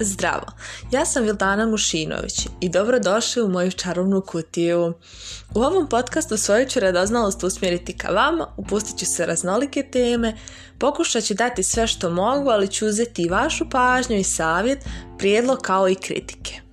Zdravo, ja sam Vildana Mušinović i dobrodošli u moju čarovnu kutiju. U ovom podcastu svoju ću radoznalost usmjeriti ka vama, upustit ću se raznolike teme, pokušat ću dati sve što mogu, ali ću uzeti i vašu pažnju i savjet, prijedlog kao i kritike.